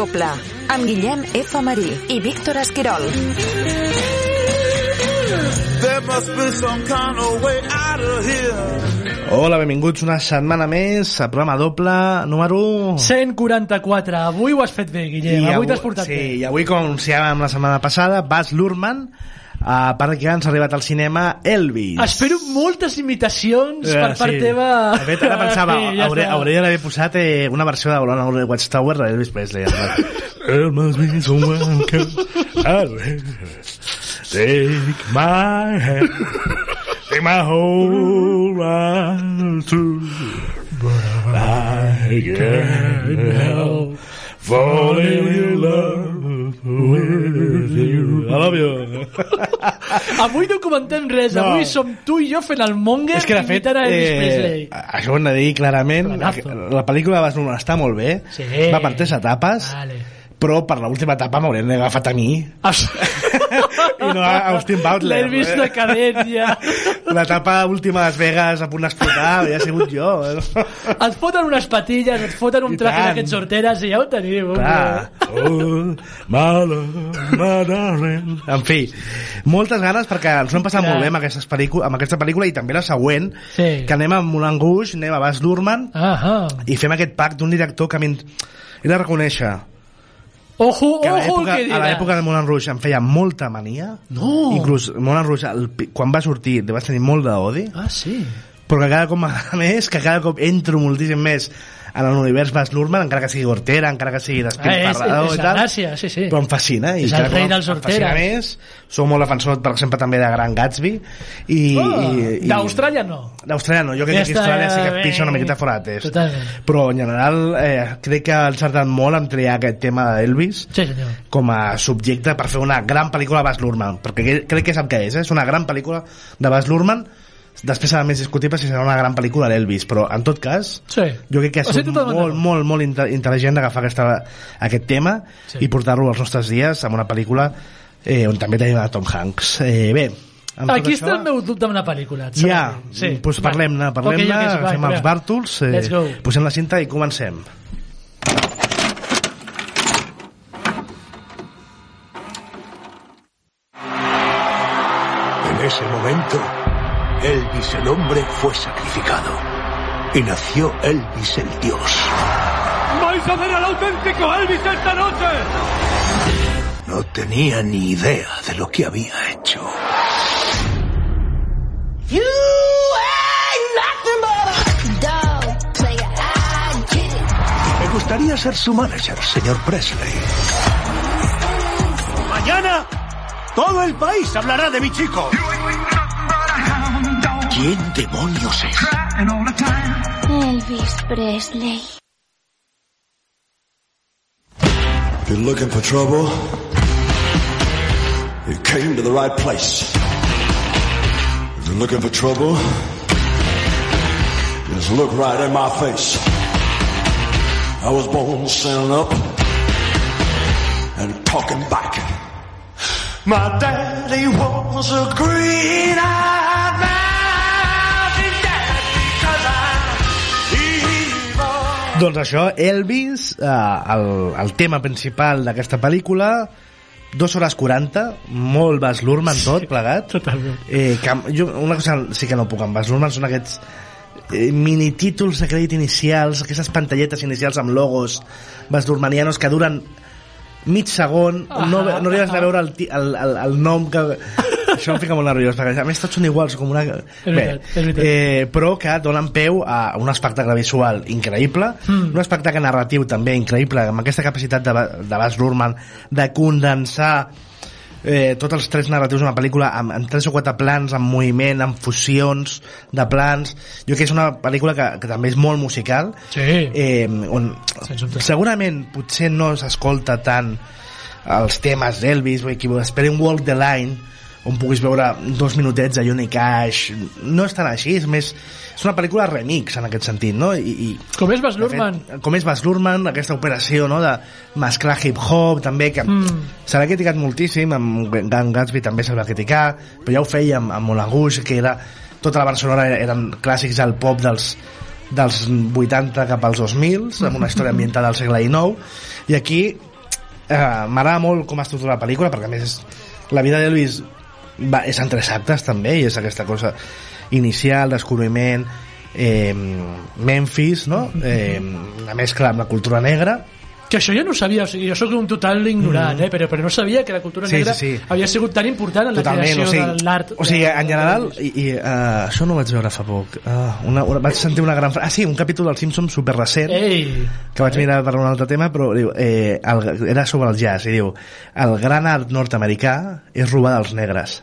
doble, amb Guillem F. Marí i Víctor Esquirol. Hola, benvinguts una setmana més a programa doble número... 144. Avui ho has fet bé, Guillem. avui t'has portat sí, bé. I avui, com anunciàvem la setmana passada, Baz Luhrmann, a part que ens ha arribat al cinema Elvis. Espero moltes imitacions Eh, per part sí. teva. De fet, ara pensava, Sí, ja hauré, hauria d'haver posat eh, una versió de Over the Watchtower d'Elvis Presley. There must be someone can take my hand, take my whole life through, but I can't help falling in love with you. I love you. Avui no comentem res. No. Avui som tu i jo fent el monger És que de fet, a Elvis Presley. eh, això ho hem de dir clarament, Planazo. la pel·lícula Luhrmann està molt bé, Sí. va per tres etapes, Vale. però per l'última etapa m'haurien agafat a mi As- i no a Austin Butler. L'Elvis eh? decadent ja. L'etapa última de Las Vegas a punt d'explotar ja he sigut jo. eh? Et foten unes patilles, et foten un traje d'aquests sorteres i ja ho teniu. Oh, darling. En fi, moltes ganes perquè ens ho hem passat Clar. molt bé amb, aquestes amb aquesta pel·lícula i també la següent, Sí. que anem amb Moulin Rouge, anem a Baz Luhrmann Ahà. i fem aquest pack d'un director que a mi he de reconèixer Ojo, que a ojo, el que a diràs. l'època de Moulin Rouge em feia molta mania No. inclús Moulin Rouge el, quan va sortir vaig tenir molt d'odi Ah, sí. Però que cada cop m'agrada més que cada cop entro moltíssim més en l'univers Baz Luhrmann encara que sigui Hortera, encara que sigui Ah, és, despilfarrador és i tal gràcia, sí, sí. però em fascina i És el rei dels horteres. més sou molt defensor per exemple també de Gran Gatsby i, Oh, i, i D'Austràlia no. d'Austràlia no, jo crec Ja que Austràlia sí que pixa una miqueta fora de test Totalment. però en general eh, crec que ha encertat molt en triar aquest tema d'Elvis Sí, senyor. com a subjecte per fer una gran pel·lícula de Baz Luhrmann perquè que- crec que sap què és, eh? és una gran pel·lícula de Baz Luhrmann després serà més discutible si serà una gran pel·lícula d'Elvis però en tot cas Sí. jo crec que ha O sigui, sigut molt, d'acord. molt, molt inte- intel·ligent d'agafar aquesta- aquest tema Sí. i portar-lo als nostres dies amb una pel·lícula eh, on també tenim a Tom Hanks eh, bé, Aquí està el meu dubte amb la pel·lícula. ja, sembla? sí. doncs parlem-ne, parlem-ne, Ok, ok, sí, va, fem va. els bàrtols, eh, Let's go. posem la cinta i comencem. En ese momento, Elvis el hombre fue sacrificado. Y nació Elvis el dios. ¡Vais a ver al auténtico Elvis esta noche! No tenía ni idea de lo que había hecho. Me gustaría ser su manager, señor Presley. Mañana, todo el país hablará de mi chico. ¿Quién demonios es? Elvis Presley. If you're looking for trouble, you came to the right place. If you're looking for trouble, just look right in my face. I was born standing up and talking back. My daddy was a green-eyed mountain Doncs això, Elvis, eh, el, el tema principal d'aquesta pel·lícula, 2 hores 40, molt Baz Luhrmann tot plegat. Totalment. Eh, que, jo, una cosa sí que no puc amb Baz Luhrmann són aquests eh, minitítols de crèdit inicials, aquestes pantalletes inicials amb logos Baz Luhrmannianos que duren mig segon, Ah, no, no arribes a veure el, el, el, el nom que... Això em fica molt nerviós, perquè a més tots són iguals, com una... Veritat, veritat. Eh, però que donen peu a un espectacle visual increïble, Mm. un espectacle narratiu també increïble, amb aquesta capacitat de, de Baz Luhrmann de condensar eh, tots els trets narratius d'una pel·lícula amb, amb tres o quatre plans, amb moviment, amb fusions de plans. Jo crec que és una pel·lícula que, que també és molt musical, Sí. eh, on segurament potser no s'escolta tant els temes d'Elvis, vull dir, qui esperi un Walk the Line on puguis veure dos minutets de Johnny Cash no és tan així, és més és una pel·lícula remix en aquest sentit no? I, i Com és Baz de Luhrmann? fet, com és Baz Luhrmann, aquesta operació no? de mesclar hip-hop també que Mm. se l'ha criticat moltíssim amb Dan Gatsby també se l'ha criticar però ja ho feia amb, amb Rouge que era, tota la sonora eren clàssics del pop dels, dels 80 cap als 2000 amb una història ambientada al segle XIX i aquí eh, m'agrada molt com estructura la pel·lícula perquè a més és, la vida d'Elvis va, és en tres actes també i és aquesta cosa inicial, descobriment eh, Memphis no? eh, la mescla amb la cultura negra Que això jo no sabia, o sigui, jo sóc un total ignorant, eh? però, però no sabia que la cultura Sí, negra sí, sí. havia sigut tan important en la Totalment, creació o sigui, de l'art. o sigui, de- en general i, i uh, això no ho vaig veure fa poc uh, una, una, vaig sentir una gran ah sí, un capítol del Simpsons super recent Ei, que vaig mirar per un altre tema però diu, eh, el, era sobre el jazz i diu, el gran art nord-americà és robar dels negres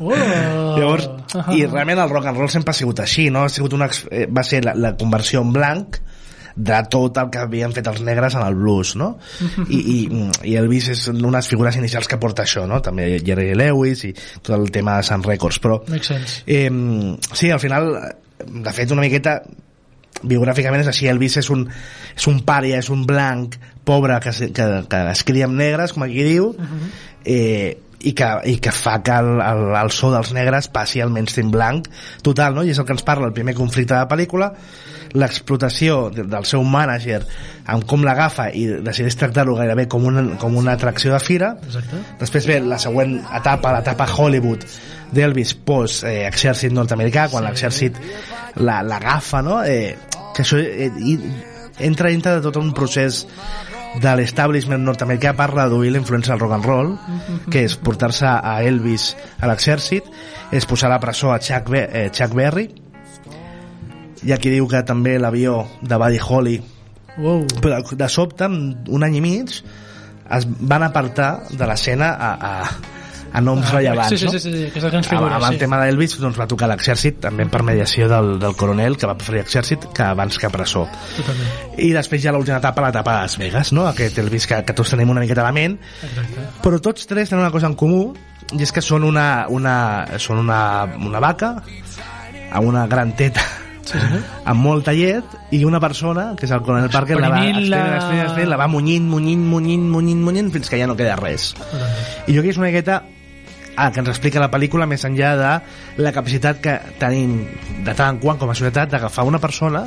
oh. Llavors, Ahà. i realment el rock and roll sempre ha sigut així, no? Ha sigut una, eh, va ser la, la conversió en blanc de tot el que havien fet els negres en el blues, no? I, i, i Elvis és una de les figures inicials que porta això, no? També Jerry Lewis i tot el tema de Sun Records, però... Eh, sí, al final, de fet, una miqueta biogràficament és així, Elvis és un, és un pària, és un blanc pobre que, que, que es cria amb negres, com aquí diu, eh, i que, i que fa que el, el, el so dels negres passi al mainstream blanc total, no? i és el que ens parla el primer conflicte de la pel·lícula l'explotació de- del seu mànager amb com l'agafa i decideix tractar-lo gairebé com una, com una atracció de fira Exacte. Després ve la següent etapa, l'etapa Hollywood d'Elvis post eh, exèrcit nord-americà, quan l'exèrcit la- l'agafa, no? Eh, que això eh, i, entra dintre de tot un procés de l'establishment nord-americà per reduir la influència del rock and roll, que és portar-se a Elvis a l'exèrcit, és posar a la presó a Chuck, Be eh, Chuck Berry, i aquí diu que també l'avió de Buddy Holly Wow. però de sobte, un any i mig es van apartar de l'escena a, a, a noms Ah, rellevants sí, sí, no? sí, sí, sí, aquestes grans amb, figures, amb el sí. tema d'Elvis doncs, va tocar l'exèrcit també per mediació del, del coronel que va preferir exèrcit que abans que presó Totalment. i després ja l'última etapa l'etapa de Las Vegas no? aquest Elvis que, que tots tenim una miqueta a la ment Exacte. però tots tres tenen una cosa en comú i és que són una, una, són una, una vaca amb una gran teta Sí, sí. amb molta llet i una persona, que és el coronel Parker la va exprimint, exprimint, exprimint, la va munyint, munyint, munyint, munyint, munyint fins que ja no queda res i jo que és una miqueta ah, que ens explica la pel·lícula més enllà de la capacitat que tenim de tant en quant com a societat d'agafar una persona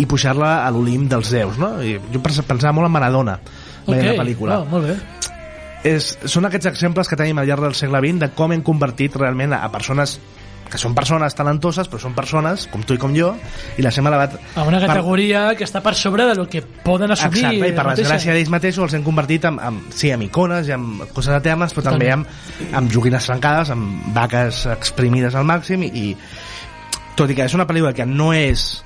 i pujar-la a l'olim dels déus no? I jo pens- pensava molt en Maradona veient la pel·lícula Oh, molt bé. és, són aquests exemples que tenim al llarg del segle XX de com hem convertit realment a, a persones que són persones talentoses però són persones com tu i com jo i les hem elevat A una per- categoria que està per sobre de lo que poden assumir. Exacte, i per desgràcia d'ells mateixos els hem convertit en, en, sí, en icones i en coses eternes, però també amb, amb joguines trencades, amb vaques exprimides al màxim i, i tot i que és una pel·lícula que no és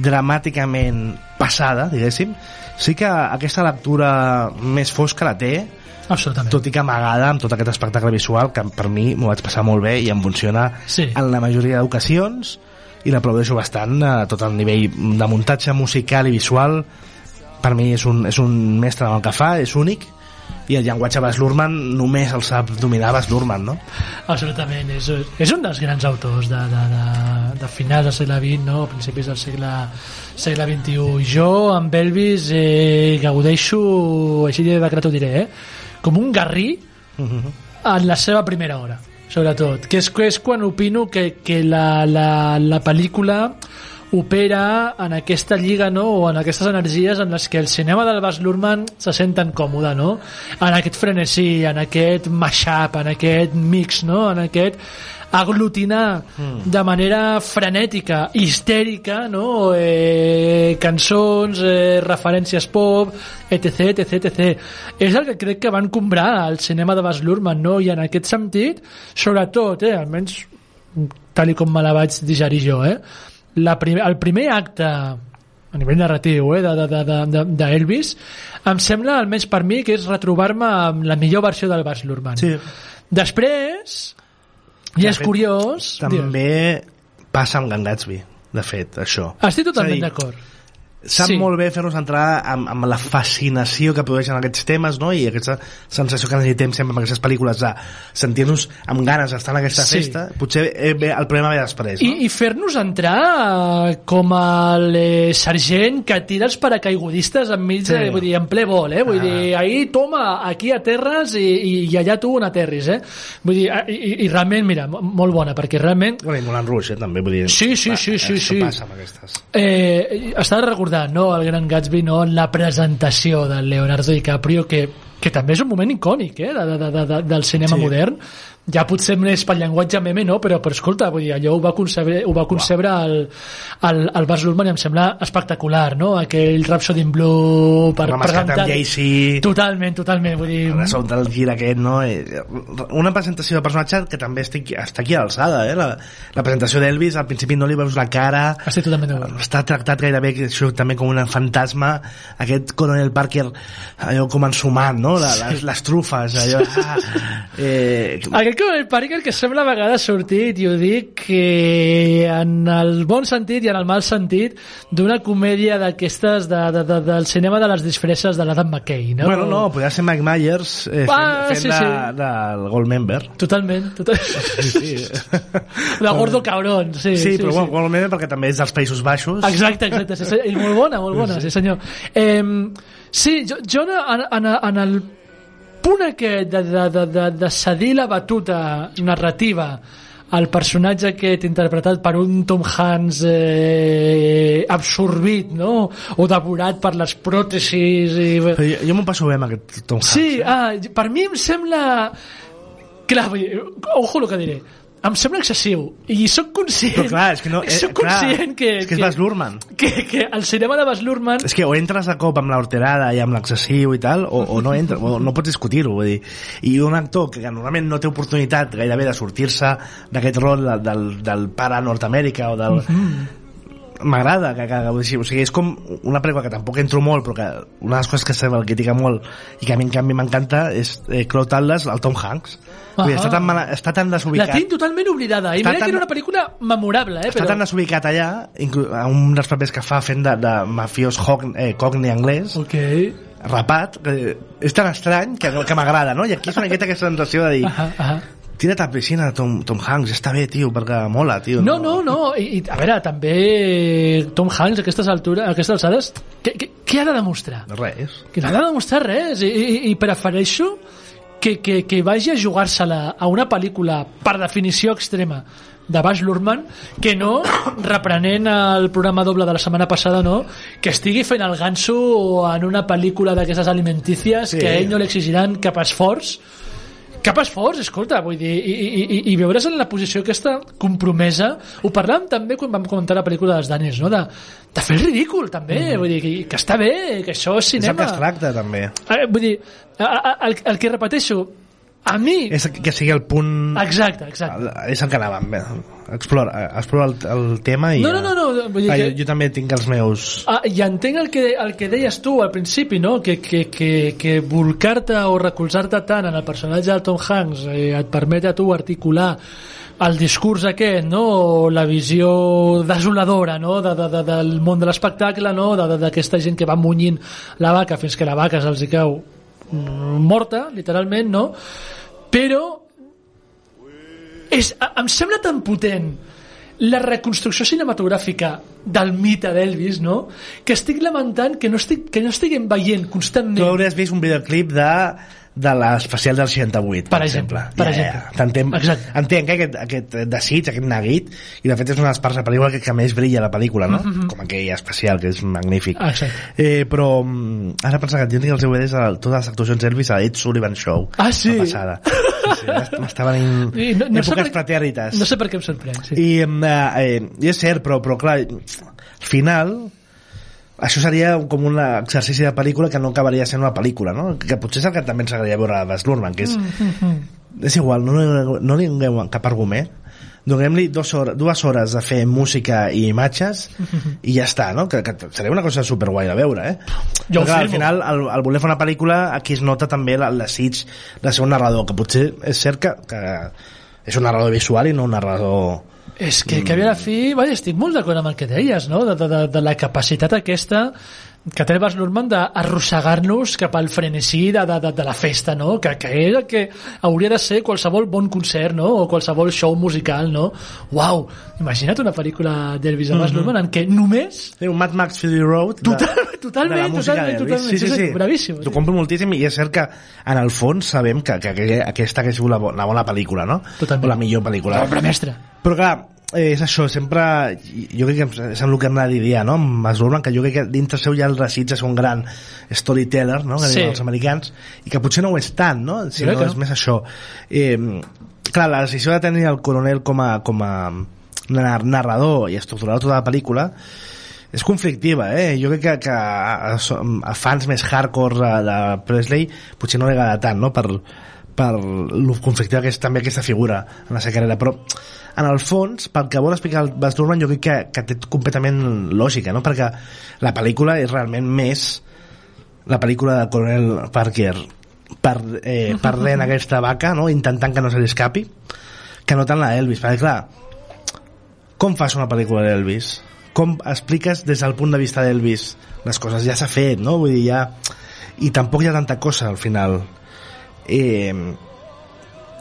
dramàticament passada, diguéssim, sí que aquesta lectura més fosca la té, Absolutament. tot i que amagada amb tot aquest espectacle visual que per mi m'ho vaig passar molt bé i em funciona Sí. en la majoria d'ocasions i l'aplaudeixo bastant a tot el nivell de muntatge musical i visual per mi és un, és un mestre en el que fa, és únic i el llenguatge Bas Luhrmann només el sap dominar Bas Luhrmann, no? Absolutament, és, és un dels grans autors de, de, de, de finals del segle XX, no? principis del segle, segle XXI. Jo, amb Elvis, eh, gaudeixo, així de decret ho diré, eh? Com un garrí en la seva primera hora, sobretot. Que és, que és quan opino que, que la, la, la pel·lícula opera en aquesta lliga no? o en aquestes energies en les que el cinema del Bas Luhrmann se sent tan còmode no? en aquest frenesí, en aquest mashup en aquest mix, no? en aquest aglutinar de manera frenètica, histèrica no? eh, cançons eh, referències pop etc, etc, etc és el que crec que van comprar el cinema de Bas Luhrmann no? i en aquest sentit sobretot, eh, almenys tal i com me la vaig digerir jo eh? la primer, el primer acte a nivell narratiu eh, de, de, de, de, de Elvis em sembla almenys per mi que és retrobar-me amb la millor versió del Bas Luhrmann Sí. després i De és fet, curiós digues. També passa amb Gan Gatsby, de fet, això. estic totalment d'acord sap Sí. sí. molt bé fer-nos entrar amb, amb la fascinació que produeixen aquests temes no? i aquesta sensació que necessitem sempre amb aquestes pel·lícules de sentir-nos amb ganes d'estar en aquesta Sí. festa potser eh, el problema ve després no? I, i fer-nos entrar eh, com el eh, sergent que tira els paracaigudistes enmig Sí. de, vull dir, en ple vol, eh? Vull Ah. dir, ahir toma, aquí aterres i, i, i allà tu on aterris, eh? Vull dir, eh, i, i realment, mira, mo- molt bona, perquè realment Bueno, i Moulin Rouge, eh, també, vull dir... Sí, sí, sí, sí, això sí. passa amb aquestes. Eh, estava recordant, no, el Gran Gatsby, no, la presentació del Leonardo DiCaprio, que que també és un moment icònic eh, de, de, de, de, del cinema sí. modern ja potser més pel llenguatge meme no? però, però escolta, vull dir, allò ho va concebre, ho va concebre el, el, el Bas Luhrmann i em sembla espectacular no? aquell Rhapsody in Blue per amb presentar Jay-Z. totalment, totalment vull dir, Resulta el gir aquest, no? Eh, Una presentació de personatge que també estic, està aquí a l'alçada, eh? La, la presentació d'Elvis, al principi no li veus la cara, estic totalment d'acord està tractat gairebé això també com un fantasma aquest Coronel Parker allò com ensumant no? La, les, les trufes allò, ah, eh, Aquest com el Parker que sembla a vegades sortit, i ho dic que en el bon sentit i en el mal sentit d'una comèdia d'aquestes de, de, de, del cinema de les disfresses de l'Adam McKay, no? bueno no, podria ser Mike Myers eh, fent, Ah, fent sí, de, sí. del Goldmember Totalment, totalment. sí, La gordo cabrón, sí. sí, però sí. Goldmember perquè també és dels Països Baixos Exacte, exacte. Sí. I molt bona, molt bona, sí, senyor. Eh, sí, jo, jo en, en, en el punt aquest de, de, de, de, de cedir la batuta narrativa al personatge aquest interpretat per un Tom Hanks eh, absorbit no? o devorat per les pròtesis i... Jo, jo m'ho passo bé amb aquest Tom Hanks Sí, eh? ah, per mi em sembla... Clar, ojo el que diré. Em sembla excessiu. I sóc conscient... però clar, és que no eh, clar, conscient que... és que és Luhrmann que, que el cinema de Baz Luhrmann és que o entres a cop amb l'horterada i amb l'excessiu i tal, o, o no entres, o no pots discutir-ho, vull dir. I un actor que normalment no té oportunitat gairebé de sortir-se d'aquest rol del, del, del pare Nord-Amèrica o del... M'agrada, que, que, o sigui, o sigui, és com una pel·lícula que tampoc entro molt, però que una de les coses que se el critica molt i que a mi en canvi m'encanta és eh, Cloud Atlas, el Tom Hanks. Vull dir, està, tan mal, està tan la desubicat tinc totalment oblidada. I mira tan- que era una pel·lícula memorable, eh? està Però... tan desubicat allà a un dels papers que fa fent de, de mafiós hog- eh, cockney anglès Ok. rapat, que és tan estrany que, que m'agrada, no? I aquí és una miqueta aquesta sensació de dir Ahà, ahà. Tira't a la piscina, Tom, Tom Hanks, està bé, tio, perquè mola, tio. No, no, no. I, i, a veure, també Tom Hanks a aquestes altures, a aquestes alçades, què, què, què ha de demostrar? Res. que no ha de demostrar res i, i, i prefereixo que, que, que vagi a jugar-se-la a una pel·lícula per definició extrema de Baz Luhrmann que no, reprenent el programa doble de la setmana passada, no, que estigui fent el ganso en una pel·lícula d'aquestes alimentícies Sí. que a ell no li exigiran cap esforç cap esforç, escolta, vull dir, i, i, i, i veure's en la posició aquesta compromesa, ho parlàvem també quan vam comentar la pel·lícula dels Daniels, no? de, de fer el ridícul, també, vull dir, que, que està bé, que això és És el cinema. que es tracta, també. Eh, vull dir, a, a, el, el que repeteixo, a mi... És que sigui el punt... Exacte, exacte. És el que anàvem. Explora, explora el, el tema i... No, no, no, no, vull dir ah, que- jo, jo també tinc els meus... Ah, I entenc el que, el que deies tu al principi, no? que, que, que, que volcar-te o recolzar-te tant en el personatge de Tom Hanks eh, et permet a tu articular el discurs aquest, no? o la visió desoladora no? de, de, de, del món de l'espectacle, no? d'aquesta gent que va munyint la vaca fins que la vaca se'ls cau morta, literalment, no? Però és, em sembla tan potent la reconstrucció cinematogràfica del mite d'Elvis, no? que estic lamentant que no, estic, que no estiguem veient Tu constantment hauries vist un videoclip de de l'especial del 68 Per exemple, per exemple. T'entenc, Exacte. entenc que aquest, aquest desig, aquest neguit i de fet és una de les parts de la pel·lícula que, que més brilla la pel·lícula no? com aquell especial que és magnífic. Ah, eh, però mm, ara pensa que jo tinc els DVDs de totes les actuacions d'Elvis a Ed Sullivan Show Ah, sí? la passada sí, sí, m'està venint I no, no sé èpoques per- pretèrites no sé per què em sorprèn sí. i, em, eh, eh, i és cert, però, però clar, al final això seria com un exercici de pel·lícula que no acabaria sent una pel·lícula, no? Que potser és el que també ens agradaria veure a Baz Luhrmann, que és, és igual, no, no, no li donem cap argument, donem-li dues hores, dues hores de fer música i imatges i ja està, no? Que, que seria una cosa superguai de veure, eh? Jo clar, al final, al, al voler fer una pel·lícula, aquí es nota també la- el desig de ser un narrador, que potser és cert que, que és un narrador visual i no un narrador És que, que a la fi, vaja, estic molt d'acord amb el que deies, no? de, de, de, de la capacitat aquesta que té el Bas Luhrmann d'arrossegar-nos cap al frenesí de, de, de, de la festa, no? Que, que és el que hauria de ser qualsevol bon concert, no? O qualsevol show musical, no? Uau! Imagina't una pel·lícula d'Elvis de Bas Luhrmann en què només Sí, un Mad Max Fury Road de, Total- totalment, de música totalment, d'Elvis. totalment. Sí, sí, bravíssim, T'ho sí. compro moltíssim i és cert que en el fons sabem que, que, que aquesta hagués sigut la, la bona pel·lícula, no? Totalment. O la millor pel·lícula. Obra mestra. Però clar, eh, és això, sempre jo crec que és el que hem de dir no? amb Baz Luhrmann, que jo crec que dintre seu ja el desitja ser un gran storyteller no? que Sí. els americans i que potser no ho és tant no? Sinó crec que és no. més això eh, clar, la decisió de tenir el coronel com a, com a nar- narrador i estructurar tota la pel·lícula és conflictiva, eh? Jo crec que, que a, a, a fans més hardcore de, de Presley potser no li agrada tant, no? Per, per lo conflictiva que és també aquesta figura en la seva carrera, però en el fons, pel que vol explicar el Baz Luhrmann, jo crec que, que té completament lògica, no? Perquè la pel·lícula és realment més la pel·lícula de Coronel Parker per, eh, perdent aquesta vaca, no? intentant que no se li escapi, que no tant la Elvis, perquè clar, com fas una pel·lícula d'Elvis? Com expliques des del punt de vista d'Elvis les coses? Ja s'ha fet, no? Vull dir, ja... I tampoc hi ha tanta cosa al final. Eh,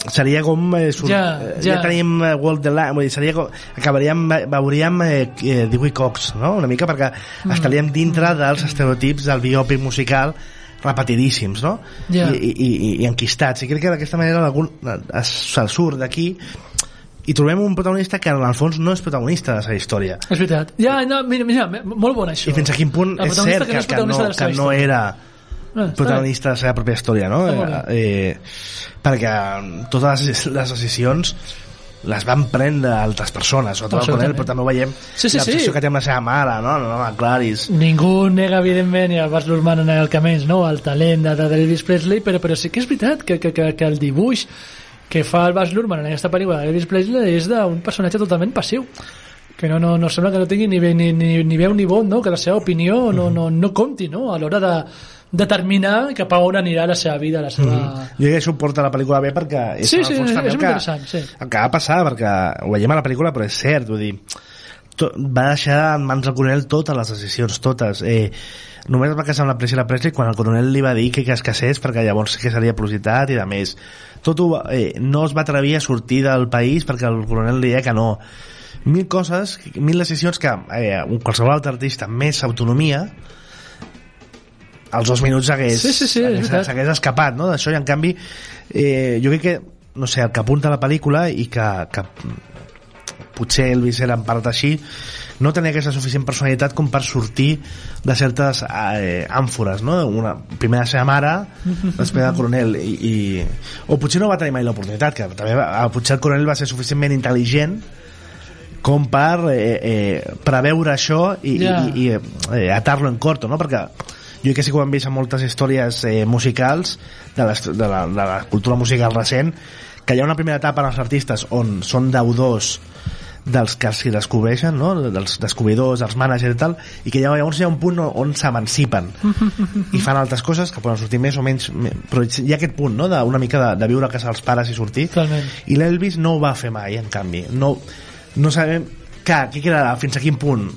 seria com eh, sur... Ja, eh, ja. ja tenim eh, World the Line seria com... acabaríem veuríem eh, eh, Dewey Cox no? una mica perquè mm. estaríem dintre dels estereotips del biòpic musical repetidíssims no? Ja. I, i, i, i enquistats i crec que d'aquesta manera algun, es, se surt d'aquí i trobem un protagonista que en el fons no és protagonista de la seva història És veritat. Ja, no, mira, mira, molt bon això. i fins a quin punt és cert que no que, és que, no, que no era Ah, protagonista de la seva pròpia història no? Molt eh, perquè totes les, les decisions les van prendre altres persones sobretot el. Conel, però també ho veiem Sí, sí, l'obsessió sí. que té amb la seva mare no, no, no Claris Ningú nega, evidentment, i el Bas Luhrmann en el que més, no? el talent de, de Elvis Presley, però, però sí que és veritat que, que, que, que el dibuix que fa el Bas Luhrmann en aquesta pel·lícula d'Elvis Presley és d'un personatge totalment passiu que no, no, no sembla que no tingui ni, ni, ni, ni veu ni vot, no? que la seva opinió no, no, no compti no? a l'hora de determinar cap a on anirà la seva vida, la seva... jo crec que això ho porta la pel·lícula bé perquè és, Sí, sí, fons, és- també és el que, interessant, sí. el que va passar perquè ho veiem a la pel·lícula però és cert vull dir, to, va deixar en mans del coronel totes les decisions, totes. Eh, només es va casar amb la Priscilla Presley quan el coronel li va dir que, que es casés perquè llavors sí que seria publicitat i de més. Tot ho, eh, no es va atrevir a sortir del país perquè el coronel li deia que no. Mil coses, mil decisions que eh, un qualsevol altre artista amb més autonomia als dos minuts hagués, Sí, sí, sí, s'hagués escapat no? d'això i en canvi eh, jo crec que no sé, el que apunta la pel·lícula i que, que potser Elvis era en part així no tenia aquesta suficient personalitat com per sortir de certes eh, àmfores no? una, primer la seva mare després del coronel i, i, o potser no va tenir mai l'oportunitat que també va, potser el coronel va ser suficientment intel·ligent com per eh, eh, preveure això i, Ja. i, i eh, atar-lo en corto no? perquè jo que sí que ho hem vist en moltes històries eh, musicals de la, de, la, de la cultura musical recent que hi ha una primera etapa en els artistes on són deudors dels que s'hi descobreixen, no? dels descobridors, dels managers i tal, i que llavors hi ha un punt on, s'emancipen i fan altres coses que poden sortir més o menys me- però hi ha aquest punt no? d'una mica de, de viure a casa dels pares i sortir Totalment. i l'Elvis no ho va fer mai en canvi no, no sabem que, què quedarà, fins a quin punt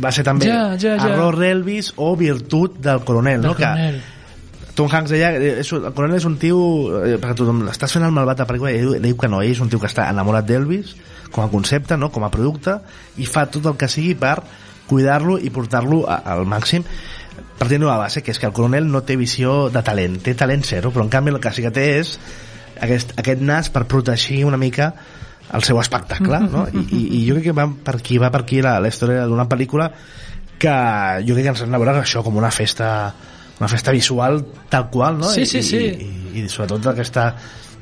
va ser també Ja, ja, ja. error d'Elvis o virtut del coronel, Del no? coronel. que Tom Hanks deia eh, és, el coronel és un tio eh, perquè tothom estàs fent el malvat a la pel·lícula i ell diu que no, ell és un tio que està enamorat d'Elvis com a concepte, no? com a producte i fa tot el que sigui per cuidar-lo i portar-lo al màxim partint de la base que és que el coronel no té visió de talent, té talent zero però en canvi el que sí que té és aquest, aquest nas per protegir una mica el seu espectacle no? I, i, i jo crec que va per aquí, va per aquí la, la història d'una pel·lícula que jo crec que ens hem de veure això com una festa una festa visual tal qual no? Sí, sí, I, sí. i, i, i sobretot aquesta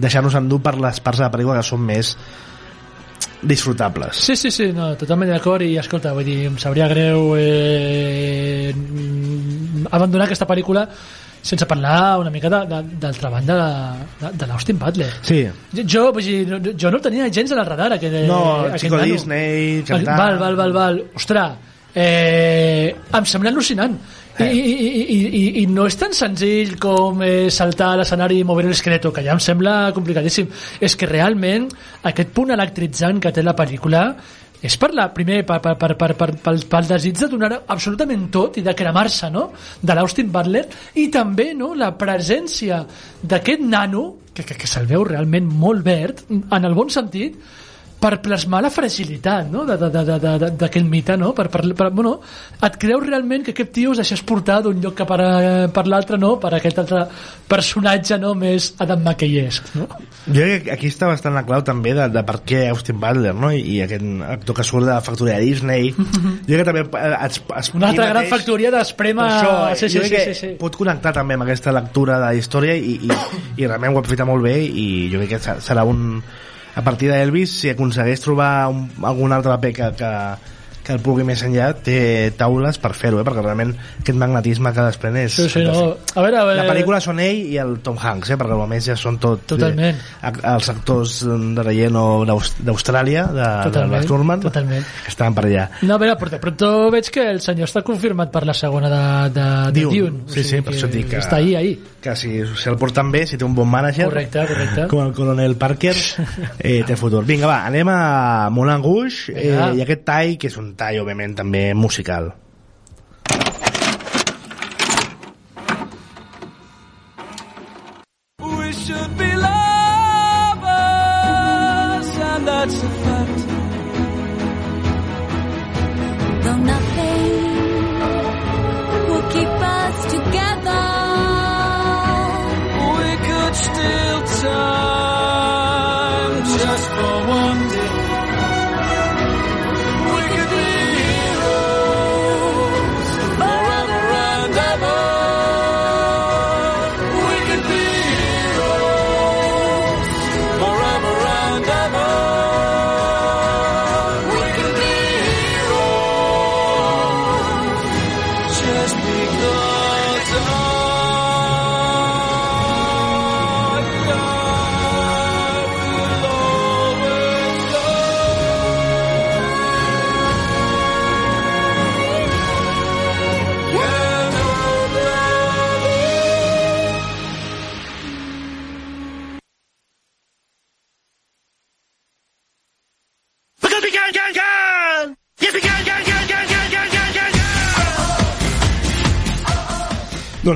deixar-nos endur per les parts de la pel·lícula que són més disfrutables Sí, sí, sí, no, totalment d'acord i escolta, vull dir, em sabria greu eh, abandonar aquesta pel·lícula sense parlar una mica de, de, del treball de, de, de l'Austin Butler. sí, Jo, jo, vull dir, no- jo no el tenia gens en el radar, aquest, no, aquest Chico nano. Disney cantant Val, val, val, val. Ostres, eh, em sembla al·lucinant. I, Eh. i, i, i, i, I no és tan senzill com eh, saltar a l'escenari i moure l'esqueleto, que ja em sembla complicadíssim. És que realment aquest punt electritzant que té la pel·lícula és per la, primer per, per, per, per, per, pel, pel desig de donar absolutament tot i de cremar-se no? de l'Austin Butler i també no? la presència d'aquest nano que, que, que se'l veu realment molt verd en el bon sentit per plasmar la fragilitat no? d'aquell mite no? per, per, per, bueno, et creus realment que aquest tio es deixés portar d'un lloc cap a, per l'altre no? per aquest altre personatge no? més Adam McKay-esque no? Jo crec que aquí està bastant la clau també de, de per què Austin Butler no? I, i aquest actor que surt de la factoria de Disney jo crec que també eh, es, es, una altra gran mateix- factoria d'esprema Per això, sí, sí, jo sí, crec sí, que sí. pot connectar també amb aquesta lectura de la història i, i, i realment ho aprofita molt bé i jo crec que se- serà un a partir d'Elvis si aconsegueix trobar un, algun altre paper que, que, que el pugui més enllà té taules per fer-ho eh? perquè realment aquest magnetisme que desprèn és Sí, sí, no. A veure, a veure... la pel·lícula són ell i el Tom Hanks eh? perquè a més ja són tot Totalment. eh, els actors de relleno d'Aus- d'Austràlia de, de Totalment, Baz Luhrmann totalment. que estaven per allà No, a veure, però de pronto veig que el senyor està confirmat per la segona de, de, de Dune. Dune. Sí, sí, per això et dic que- Està ahí, ahí. que si, si el porten bé, si té un bon mànager Correcte, correcte. com el coronel Parker eh, té futur. Vinga, va, anem a Moulin Rouge eh, i aquest tall, que és un tall, òbviament, també musical.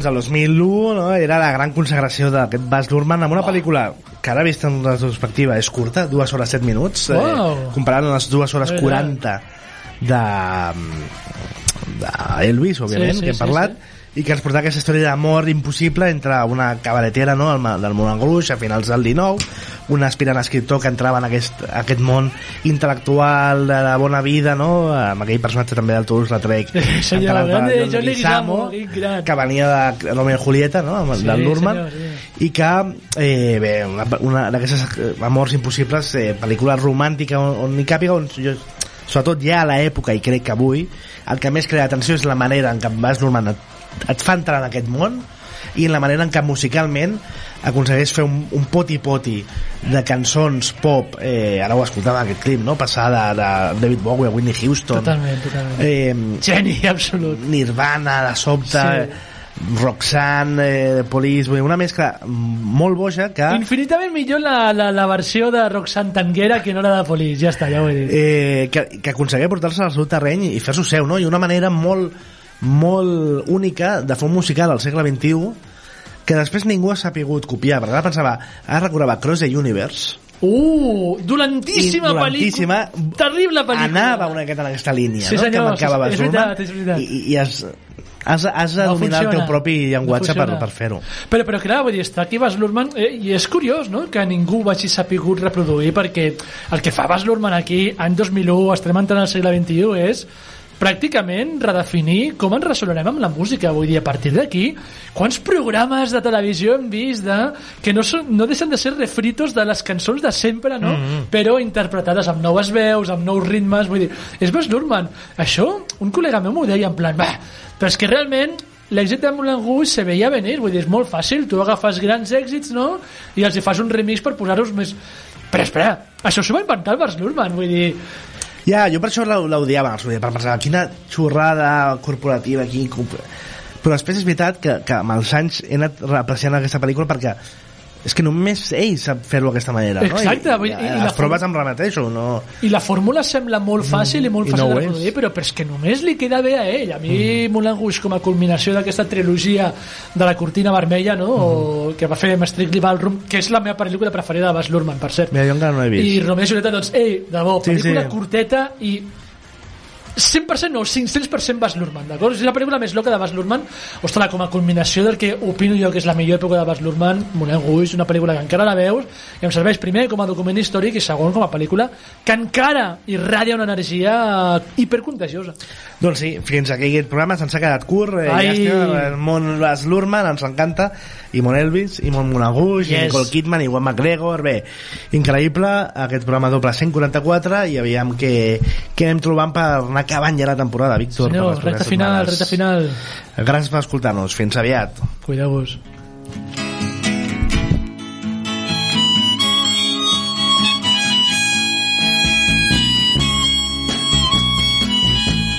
Doncs el 2001 no, era la gran consagració d'aquest Baz Luhrmann amb una pel·lícula que ara vist en retrospectiva és curta, dues hores set minuts Wow. eh, comparant amb les dues hores Mira. 40 de, de Elvis, òbviament, Sí, sí, que hem sí, parlat i que ens portava aquesta història d'amor impossible entre una cabaretera no, del, Moulin Rouge a finals del 19 un aspirant escriptor que entrava en aquest, aquest món intel·lectual de la bona vida no? amb aquell personatge també del Leguizamo, Leguizamo, gran. que venia de Romeo i Julieta no? amb, Sí, del Lurman senyor, sí. i que eh, bé, una, una d'aquestes eh, amors impossibles eh, pel·lícula romàntica on, on hi càpiga on jo, sobretot ja a l'època i crec que avui el que més crea atenció és la manera en què Baz Luhrmann et, fa entrar en aquest món i la manera en què musicalment aconsegueix fer un, un poti-poti de cançons pop eh, ara ho escoltàvem aquest clip no? passar de, de David Bowie a Whitney Houston Totalment, totalment. eh, Geni, absolut. Nirvana de sobte Sí. Roxanne, eh, Police una mescla molt boja que Infinitament millor la, la, la versió de Roxanne Tanguera que no la de Polis. Ja està, ja ho he dit. eh, que, que aconseguia portar-se al seu terreny i fer-s'ho seu, no? I una manera molt, molt única de un musical al segle XXI que després ningú ha sapigut copiar, perquè ara pensava, ara recordava Cross the Universe, Uh, dolentíssima, dolentíssima, pel·lícula. Terrible pel·lícula. anava una miqueta en aquesta línia, Sí, no? senyor, que marcava Baz és veritat, és veritat. I, i has, has, has de No dominar el teu funciona. propi llenguatge No per, funciona. per fer-ho. Però, però clar, vull dir, està aquí Bas Luhrmann eh, i és curiós no? que ningú ho hagi sapigut reproduir perquè el que fa Bas Luhrmann aquí any 2001, estem entrant al segle XXI és pràcticament redefinir com ens relacionarem amb la música vull dir, a partir d'aquí quants programes de televisió hem vist de, que no, són, no deixen de ser refritos de les cançons de sempre no? Mm-hmm. però interpretades amb noves veus amb nous ritmes vull dir, és Bas Luhrmann això, un col·lega meu m'ho deia en plan, va, però és que realment l'èxit de Moulin Rouge se veia venir, vull dir, és molt fàcil, tu agafes grans èxits, no?, i els hi fas un remix per posar-los més... Però espera, això s'ho va inventar el Bas Luhrmann, vull dir... Ja, jo per això l'odiava, per pensar, quina xorrada corporativa, comp- Però després és veritat que, que amb els anys he anat apreciant aquesta pel·lícula perquè és que només ell sap fer-ho d'aquesta manera Exacte, no? i- I, i i, la les proves em remeteixo no? i la fórmula sembla molt fàcil i molt fàcil no de és. reproduir però, però és que només li queda bé a ell a mi mm. Moulin Rouge com a culminació d'aquesta trilogia de la cortina vermella no? o, que va fer amb Strictly Ballroom que és la meva pel·lícula preferida de Baz Luhrmann per cert Mira, jo encara no vist i Romeo i Julieta doncs ei, de bo, Sí, pel·lícula sí. curteta i 100% no, 500% Baz Luhrmann, d'acord? És la pel·lícula més loca de Baz Luhrmann. Ostres, com a culminació del que opino jo que és la millor època de Baz Luhrmann, Moulin Rouge, una pel·lícula que encara la veus i em serveix primer com a document històric i segon com a pel·lícula que encara irradia una energia hipercontagiosa. Doncs sí, fins aquí aquest programa se'ns ha quedat curt eh, Ai. llàstima, el món Baz Luhrmann ens encanta i Mon Elvis, i Mon Monaguix i Yes. Nicole Kidman i Juan McGregor bé, increïble, aquest programa doble 144 i aviam què, què anem trobant per anar acabant ja la temporada Víctor, Senyor, recta final, setmanes. recta final. gràcies per escoltar-nos, fins aviat Cuideu-vos.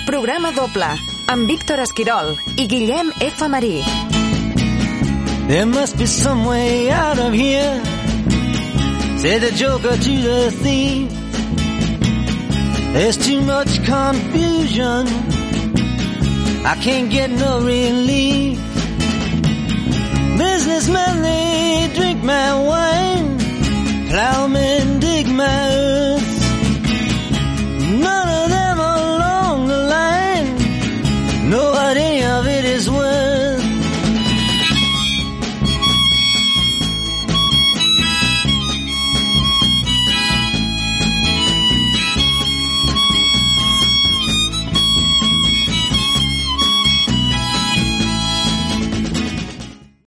Programa doble amb Víctor Esquirol i Guillem F. Marí. There must be some way out of here, said the joker to the thief. There's too much confusion, I can't get no relief. Businessmen, they drink my wine, plowmen dig my earth.